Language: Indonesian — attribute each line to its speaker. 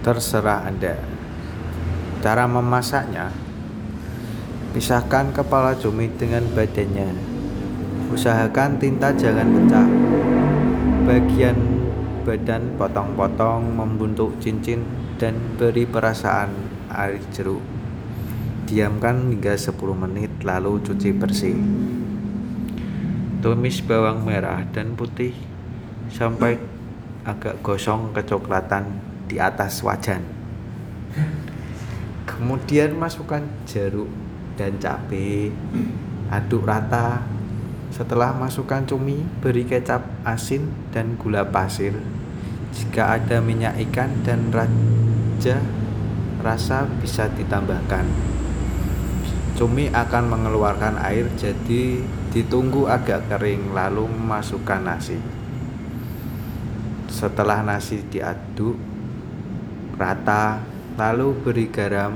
Speaker 1: Terserah Anda. Cara memasaknya, pisahkan kepala cumi dengan badannya. Usahakan tinta jangan pecah. Bagian badan potong-potong membentuk cincin dan beri perasaan air jeruk. Diamkan hingga 10 menit lalu cuci bersih. Tumis bawang merah dan putih sampai agak gosong kecoklatan di atas wajan. Kemudian masukkan jeruk dan cabai. Aduk rata. Setelah masukkan cumi, beri kecap asin dan gula pasir. Jika ada minyak ikan dan raja rasa bisa ditambahkan. Cumi akan mengeluarkan air jadi ditunggu agak kering lalu masukkan nasi. Setelah nasi diaduk rata, lalu beri garam